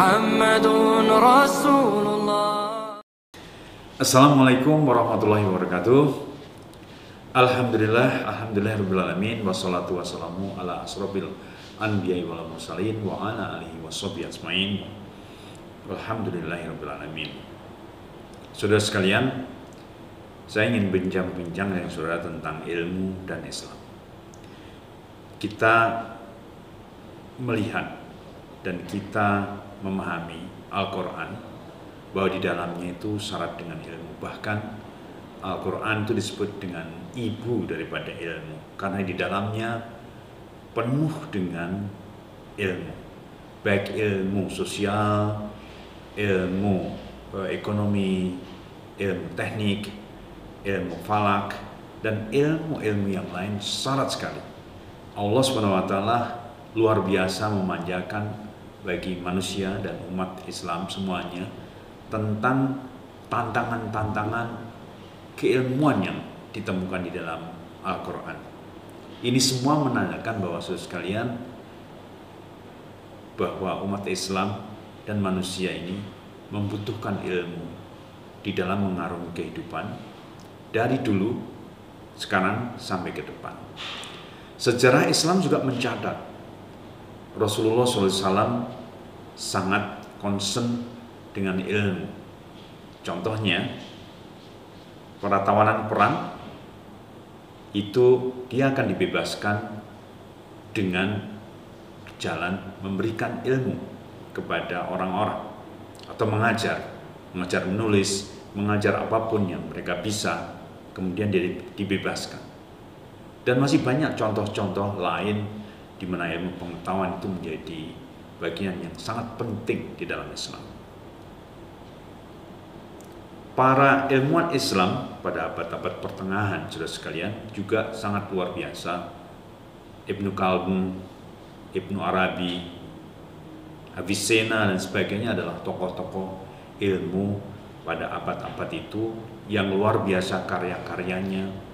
محمد رسول الله Assalamualaikum warahmatullahi wabarakatuh Alhamdulillah Alhamdulillahirrahmanirrahim Wassalatu wassalamu ala asrobil anbiya wal mursalin Wa ala alihi wassobi asma'in Alhamdulillahirrahmanirrahim Saudara sekalian Saya ingin bincang-bincang dengan saudara tentang ilmu dan Islam Kita melihat dan kita memahami Al-Quran bahwa di dalamnya itu syarat dengan ilmu. Bahkan Al-Quran itu disebut dengan ibu daripada ilmu. Karena di dalamnya penuh dengan ilmu. Baik ilmu sosial, ilmu eh, ekonomi, ilmu teknik, ilmu falak, dan ilmu-ilmu yang lain syarat sekali. Allah SWT luar biasa memanjakan bagi manusia dan umat Islam semuanya tentang tantangan-tantangan keilmuan yang ditemukan di dalam Al-Quran. Ini semua menandakan bahwa saudara sekalian bahwa umat Islam dan manusia ini membutuhkan ilmu di dalam mengarungi kehidupan dari dulu, sekarang sampai ke depan. Sejarah Islam juga mencatat Rasulullah SAW sangat concern dengan ilmu. Contohnya, para tawanan perang itu dia akan dibebaskan dengan jalan memberikan ilmu kepada orang-orang atau mengajar, mengajar menulis, mengajar apa pun yang mereka bisa, kemudian dia dibebaskan. Dan masih banyak contoh-contoh lain di mana ilmu pengetahuan itu menjadi bagian yang sangat penting di dalam Islam. Para ilmuwan Islam pada abad-abad pertengahan sudah sekalian juga sangat luar biasa. Ibnu Khaldun, Ibnu Arabi, Avicenna dan sebagainya adalah tokoh-tokoh ilmu pada abad-abad itu yang luar biasa karya-karyanya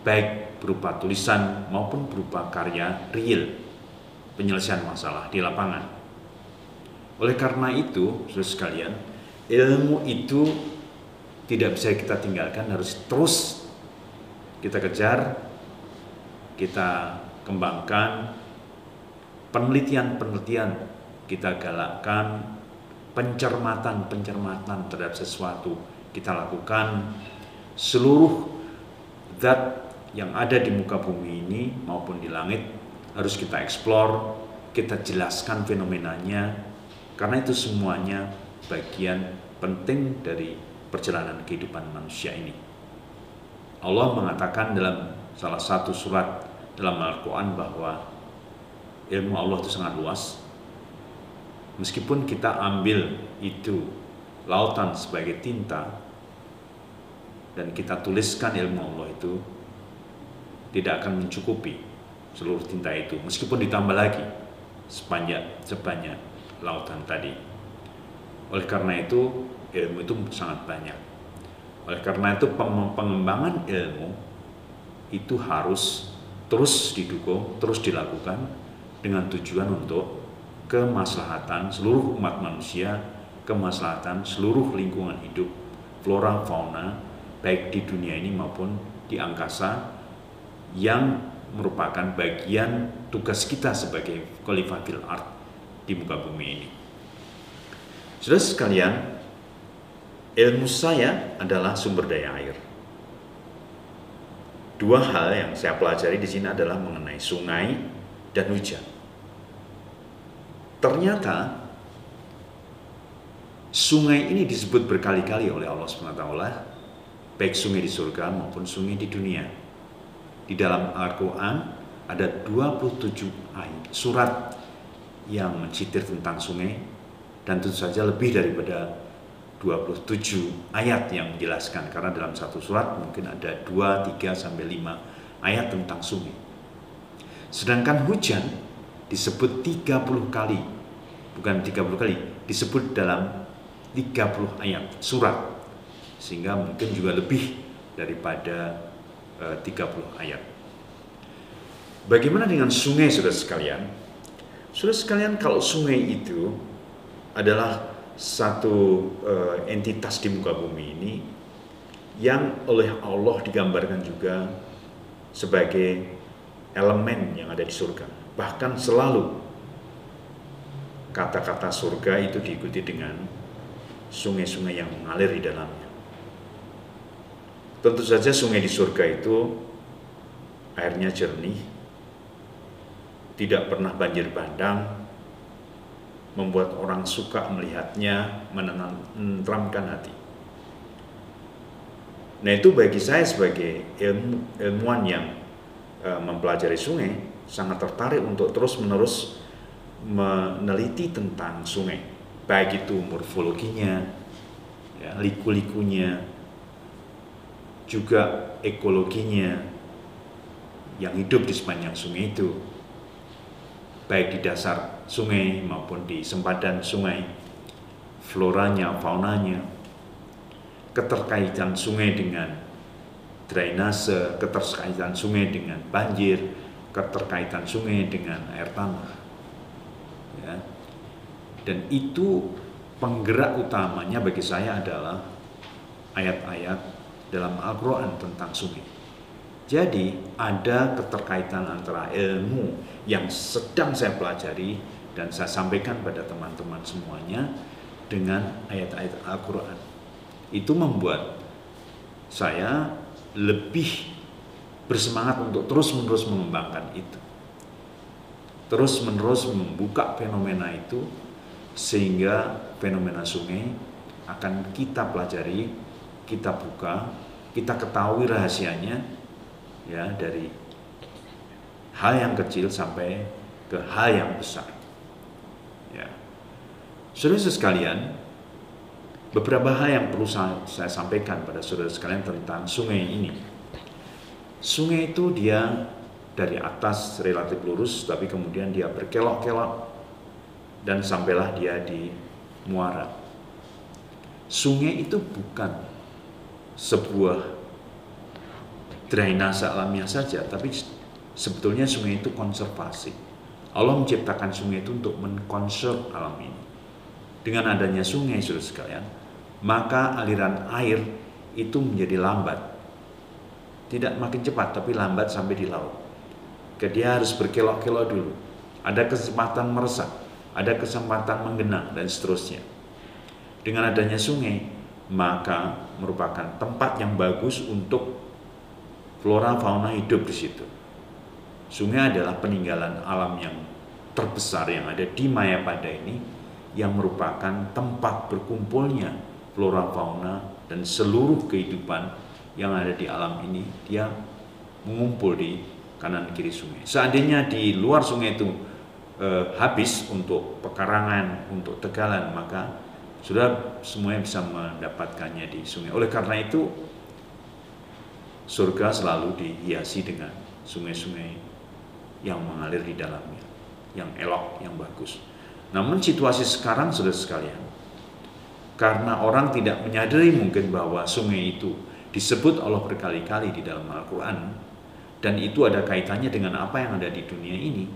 baik berupa tulisan maupun berupa karya real penyelesaian masalah di lapangan. Oleh karena itu, saudara sekalian, ilmu itu tidak bisa kita tinggalkan harus terus kita kejar kita kembangkan penelitian-penelitian kita galakkan pencermatan-pencermatan terhadap sesuatu kita lakukan seluruh zat yang ada di muka bumi ini maupun di langit harus kita eksplor kita jelaskan fenomenanya karena itu semuanya bagian penting dari perjalanan kehidupan manusia ini. Allah mengatakan dalam salah satu surat dalam Al-Quran bahwa ilmu Allah itu sangat luas. Meskipun kita ambil itu lautan sebagai tinta dan kita tuliskan ilmu Allah itu tidak akan mencukupi seluruh tinta itu meskipun ditambah lagi sepanjang sebanyak lautan tadi. Oleh karena itu, ilmu itu sangat banyak. Oleh karena itu, pengembangan ilmu itu harus terus didukung, terus dilakukan dengan tujuan untuk kemaslahatan seluruh umat manusia, kemaslahatan seluruh lingkungan hidup, flora, fauna, baik di dunia ini maupun di angkasa yang merupakan bagian tugas kita sebagai khalifatil art di muka bumi ini. Sudah sekalian, ilmu saya adalah sumber daya air. Dua hal yang saya pelajari di sini adalah mengenai sungai dan hujan. Ternyata sungai ini disebut berkali-kali oleh Allah SWT, baik sungai di surga maupun sungai di dunia. Di dalam Al-Quran ada 27 ayat surat yang mencitir tentang sungai dan tentu saja lebih daripada 27 ayat yang menjelaskan karena dalam satu surat mungkin ada 2, 3 sampai 5 ayat tentang sungai. Sedangkan hujan disebut 30 kali. Bukan 30 kali, disebut dalam 30 ayat surat. Sehingga mungkin juga lebih daripada 30 ayat. Bagaimana dengan sungai Saudara sekalian? Saudara sekalian kalau sungai itu adalah satu uh, entitas di muka bumi ini yang oleh Allah digambarkan juga sebagai elemen yang ada di surga. Bahkan selalu kata-kata surga itu diikuti dengan sungai-sungai yang mengalir di dalamnya. Tentu saja sungai di surga itu airnya jernih, tidak pernah banjir bandang, membuat orang suka melihatnya, menenteramkan hati. Nah itu bagi saya sebagai ilmu, ilmuwan yang e, mempelajari sungai sangat tertarik untuk terus-menerus meneliti tentang sungai, baik itu morfologinya, ya, liku-likunya, juga ekologinya yang hidup di sepanjang sungai itu, baik di dasar sungai maupun di sempadan sungai, floranya, faunanya, keterkaitan sungai dengan drainase, keterkaitan sungai dengan banjir, keterkaitan sungai dengan air tanah. Ya. Dan itu penggerak utamanya bagi saya adalah ayat-ayat dalam Al-Quran tentang sungai. Jadi ada keterkaitan antara ilmu yang sedang saya pelajari dan saya sampaikan pada teman-teman semuanya dengan ayat-ayat Al-Quran. Itu membuat saya lebih bersemangat untuk terus-menerus mengembangkan itu. Terus-menerus membuka fenomena itu sehingga fenomena sungai akan kita pelajari, kita buka, kita ketahui rahasianya ya dari hal yang kecil sampai ke hal yang besar. Ya. Saudara sekalian, beberapa hal yang perlu saya, saya sampaikan pada saudara sekalian tentang sungai ini. Sungai itu dia dari atas relatif lurus, tapi kemudian dia berkelok-kelok dan sampailah dia di muara. Sungai itu bukan sebuah drainase alamiah saja, tapi sebetulnya sungai itu konservasi. Allah menciptakan sungai itu untuk mengkonserv alam ini. Dengan adanya sungai, sudah sekalian, maka aliran air itu menjadi lambat. Tidak makin cepat, tapi lambat sampai di laut. Dia harus berkelok-kelok dulu. Ada kesempatan meresap, ada kesempatan menggenang, dan seterusnya. Dengan adanya sungai, maka merupakan tempat yang bagus untuk flora fauna hidup di situ. Sungai adalah peninggalan alam yang terbesar yang ada di Mayapada ini yang merupakan tempat berkumpulnya flora fauna dan seluruh kehidupan yang ada di alam ini dia mengumpul di kanan kiri sungai. Seandainya di luar sungai itu eh, habis untuk pekarangan, untuk tegalan, maka sudah semuanya bisa mendapatkannya di sungai. Oleh karena itu surga selalu dihiasi dengan sungai-sungai yang mengalir di dalamnya, yang elok, yang bagus. Namun situasi sekarang sudah sekalian, karena orang tidak menyadari mungkin bahwa sungai itu disebut Allah berkali-kali di dalam Al-Quran, dan itu ada kaitannya dengan apa yang ada di dunia ini,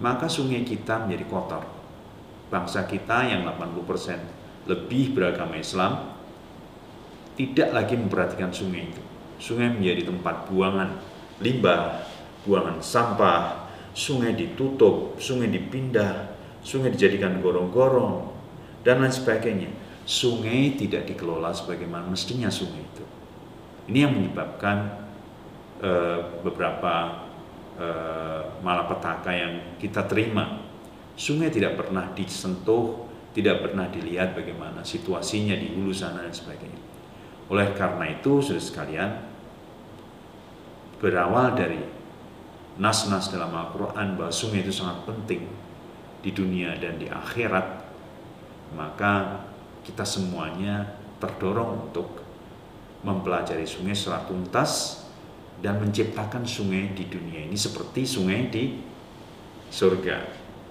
maka sungai kita menjadi kotor. Bangsa kita yang 80% lebih beragama Islam, tidak lagi memperhatikan sungai itu sungai menjadi tempat buangan limbah, buangan sampah, sungai ditutup, sungai dipindah, sungai dijadikan gorong-gorong, dan lain sebagainya. Sungai tidak dikelola sebagaimana mestinya sungai itu. Ini yang menyebabkan uh, beberapa uh, malapetaka yang kita terima. Sungai tidak pernah disentuh, tidak pernah dilihat bagaimana situasinya di hulu sana dan sebagainya. Oleh karena itu, sudah sekalian, berawal dari nas-nas dalam Al-Quran bahwa sungai itu sangat penting di dunia dan di akhirat, maka kita semuanya terdorong untuk mempelajari sungai secara tuntas dan menciptakan sungai di dunia ini seperti sungai di surga.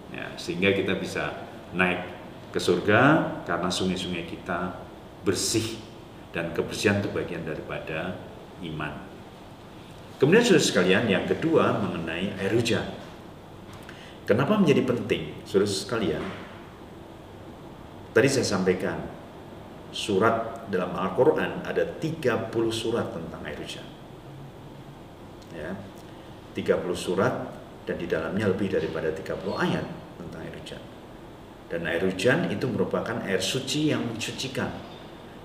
Ya, sehingga kita bisa naik ke surga karena sungai-sungai kita bersih dan kebersihan itu bagian daripada iman. Kemudian saudara sekalian yang kedua mengenai air hujan. Kenapa menjadi penting saudara sekalian? Tadi saya sampaikan surat dalam Al-Quran ada 30 surat tentang air hujan. Ya, 30 surat dan di dalamnya lebih daripada 30 ayat tentang air hujan. Dan air hujan itu merupakan air suci yang mensucikan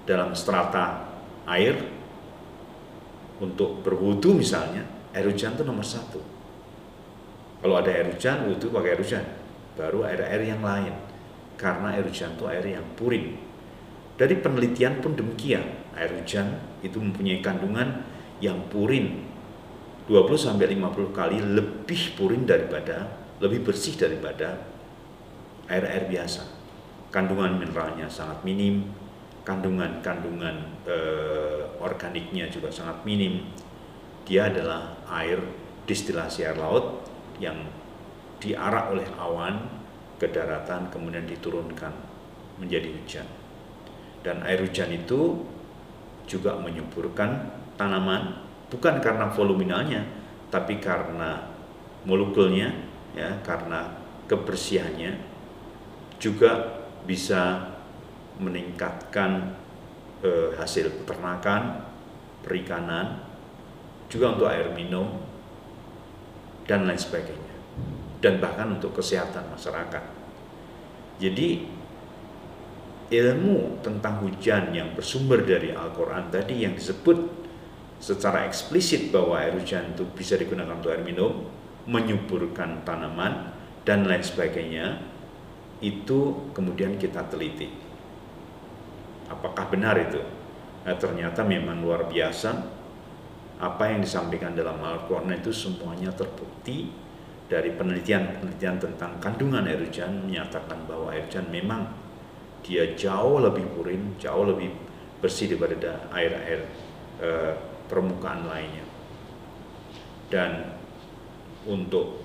dalam strata air untuk berwudu misalnya air hujan itu nomor satu. Kalau ada air hujan, wudu pakai air hujan. Baru air-air yang lain karena air hujan itu air yang puring. Dari penelitian pun demikian, air hujan itu mempunyai kandungan yang purin 20 sampai 50 kali lebih purin daripada lebih bersih daripada air-air biasa. Kandungan mineralnya sangat minim, kandungan-kandungan eh, organiknya juga sangat minim. Dia adalah air distilasi air laut yang diarak oleh awan ke daratan kemudian diturunkan menjadi hujan. Dan air hujan itu juga menyuburkan tanaman bukan karena voluminanya tapi karena molekulnya ya karena kebersihannya juga bisa meningkatkan eh, hasil peternakan, perikanan, juga untuk air minum dan lain sebagainya dan bahkan untuk kesehatan masyarakat. Jadi ilmu tentang hujan yang bersumber dari Al-Quran tadi yang disebut secara eksplisit bahwa air hujan itu bisa digunakan untuk air minum, menyuburkan tanaman, dan lain sebagainya, itu kemudian kita teliti. Apakah benar itu? Nah, ternyata memang luar biasa. Apa yang disampaikan dalam Al-Quran itu semuanya terbukti dari penelitian-penelitian tentang kandungan air hujan menyatakan bahwa air hujan memang dia jauh lebih purin, jauh lebih bersih daripada air-air e, permukaan lainnya. Dan untuk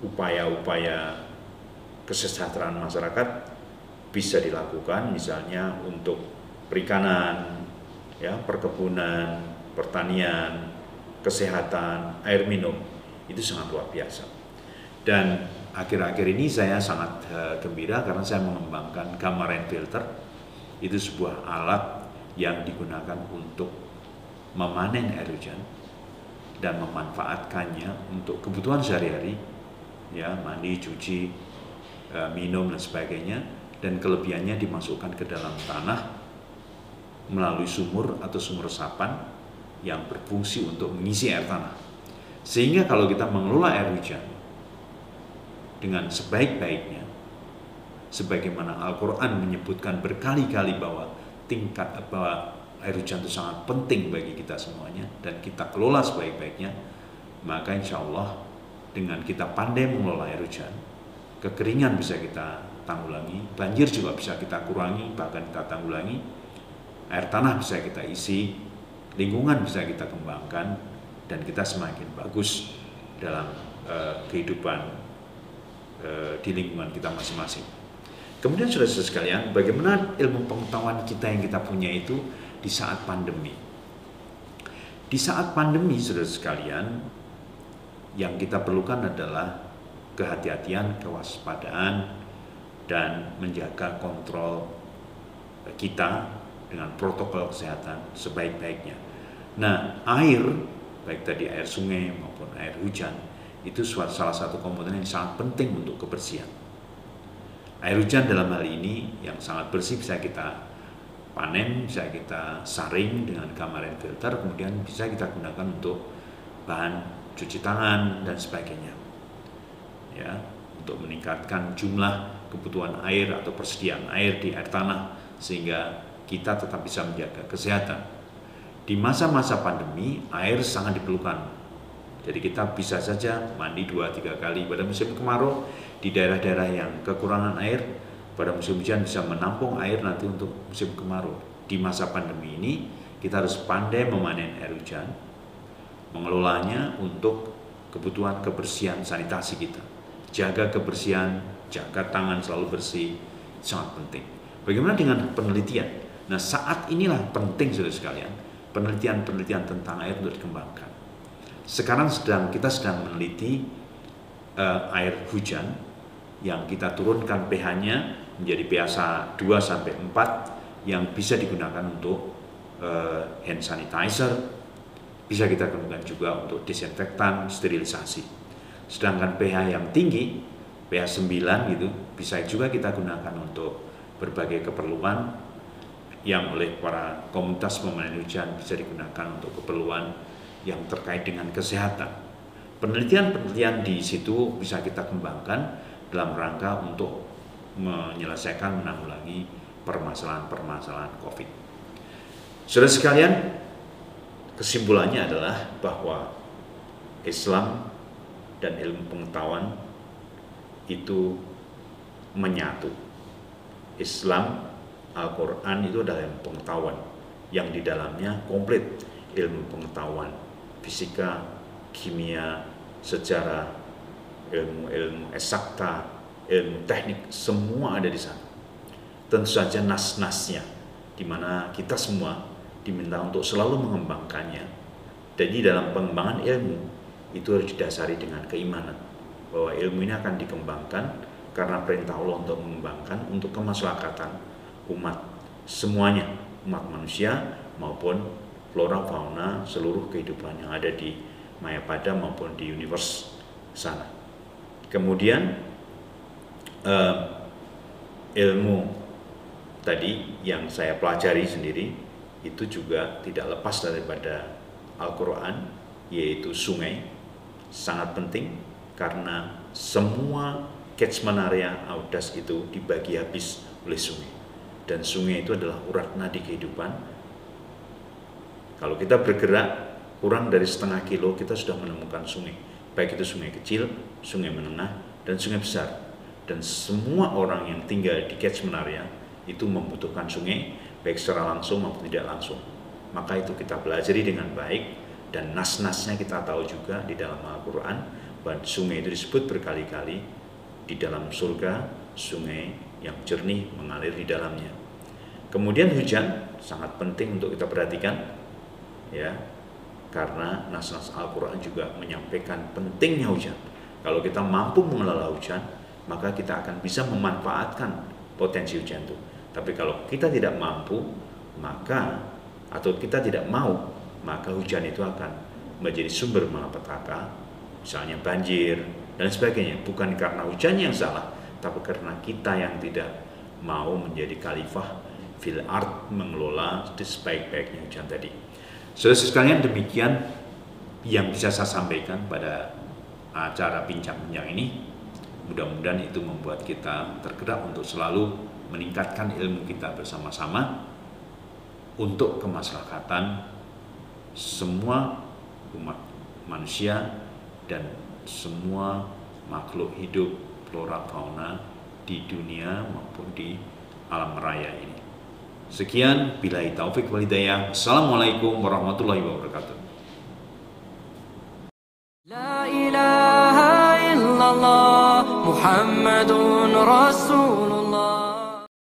upaya-upaya kesejahteraan masyarakat bisa dilakukan misalnya untuk perikanan, ya, perkebunan, pertanian, kesehatan, air minum itu sangat luar biasa. Dan akhir-akhir ini saya sangat uh, gembira karena saya mengembangkan gamma rain filter. Itu sebuah alat yang digunakan untuk memanen air hujan dan memanfaatkannya untuk kebutuhan sehari-hari, ya mandi, cuci, uh, minum dan sebagainya. Dan kelebihannya dimasukkan ke dalam tanah melalui sumur atau sumur resapan yang berfungsi untuk mengisi air tanah. Sehingga kalau kita mengelola air hujan dengan sebaik-baiknya, sebagaimana Al-Quran menyebutkan berkali-kali bahwa tingkat bahwa air hujan itu sangat penting bagi kita semuanya dan kita kelola sebaik-baiknya, maka insya Allah dengan kita pandai mengelola air hujan, kekeringan bisa kita tanggulangi, banjir juga bisa kita kurangi, bahkan kita tanggulangi, air tanah bisa kita isi, lingkungan bisa kita kembangkan dan kita semakin bagus dalam uh, kehidupan uh, di lingkungan kita masing-masing. Kemudian saudara-saudara sekalian, bagaimana ilmu pengetahuan kita yang kita punya itu di saat pandemi? Di saat pandemi, saudara sekalian, yang kita perlukan adalah kehati-hatian, kewaspadaan, dan menjaga kontrol kita dengan protokol kesehatan sebaik-baiknya. Nah, air, baik tadi air sungai maupun air hujan, itu salah satu komponen yang sangat penting untuk kebersihan. Air hujan dalam hal ini yang sangat bersih bisa kita panen, bisa kita saring dengan kamarin filter, kemudian bisa kita gunakan untuk bahan cuci tangan dan sebagainya. Ya, untuk meningkatkan jumlah kebutuhan air atau persediaan air di air tanah sehingga kita tetap bisa menjaga kesehatan. Di masa-masa pandemi, air sangat diperlukan. Jadi kita bisa saja mandi 2-3 kali pada musim kemarau di daerah-daerah yang kekurangan air, pada musim hujan bisa menampung air nanti untuk musim kemarau. Di masa pandemi ini, kita harus pandai memanen air hujan, mengelolanya untuk kebutuhan kebersihan sanitasi kita. Jaga kebersihan, jaga tangan selalu bersih, sangat penting. Bagaimana dengan penelitian? Nah saat inilah penting saudara sekalian penelitian-penelitian tentang air untuk dikembangkan. Sekarang sedang kita sedang meneliti uh, air hujan yang kita turunkan pH-nya menjadi pH 2 sampai 4 yang bisa digunakan untuk uh, hand sanitizer, bisa kita gunakan juga untuk disinfektan, sterilisasi. Sedangkan pH yang tinggi, pH 9 gitu, bisa juga kita gunakan untuk berbagai keperluan yang oleh para komunitas pemandian hujan bisa digunakan untuk keperluan yang terkait dengan kesehatan. Penelitian-penelitian di situ bisa kita kembangkan dalam rangka untuk menyelesaikan menanggulangi permasalahan-permasalahan COVID. Saudara sekalian, kesimpulannya adalah bahwa Islam dan ilmu pengetahuan itu menyatu. Islam, Al-Quran itu adalah ilmu pengetahuan yang di dalamnya komplit ilmu pengetahuan fisika, kimia, sejarah, ilmu-ilmu eksakta, ilmu teknik, semua ada di sana. Tentu saja nas-nasnya, di mana kita semua diminta untuk selalu mengembangkannya. Jadi dalam pengembangan ilmu itu harus didasari dengan keimanan bahwa ilmu ini akan dikembangkan karena perintah Allah untuk mengembangkan untuk kemaslahatan umat semuanya, umat manusia maupun flora fauna seluruh kehidupan yang ada di Mayapada maupun di universe sana. Kemudian uh, ilmu tadi yang saya pelajari sendiri itu juga tidak lepas daripada Al-Quran yaitu sungai sangat penting karena semua catchment area Audas itu dibagi habis oleh sungai. Dan sungai itu adalah urat nadi kehidupan. Kalau kita bergerak kurang dari setengah kilo kita sudah menemukan sungai. Baik itu sungai kecil, sungai menengah, dan sungai besar. Dan semua orang yang tinggal di catchment area itu membutuhkan sungai baik secara langsung maupun tidak langsung. Maka itu kita pelajari dengan baik dan nas-nasnya kita tahu juga di dalam Al-Quran. Bahwa sungai itu disebut berkali-kali di dalam surga sungai yang jernih mengalir di dalamnya. Kemudian hujan sangat penting untuk kita perhatikan ya. Karena nas-nas Al-Quran juga menyampaikan pentingnya hujan. Kalau kita mampu mengelola hujan maka kita akan bisa memanfaatkan potensi hujan itu. Tapi kalau kita tidak mampu, maka atau kita tidak mau, maka hujan itu akan menjadi sumber malapetaka, misalnya banjir dan sebagainya. Bukan karena hujannya yang salah, tapi karena kita yang tidak mau menjadi khalifah fil art mengelola sebaik-baiknya hujan tadi. Saudara sekalian demikian yang bisa saya sampaikan pada acara bincang-bincang ini Mudah-mudahan itu membuat kita tergerak untuk selalu meningkatkan ilmu kita bersama-sama untuk kemaslahatan semua umat manusia dan semua makhluk hidup flora fauna di dunia maupun di alam raya ini. Sekian, bila taufik walidayah. Assalamualaikum warahmatullahi wabarakatuh. محمد رسول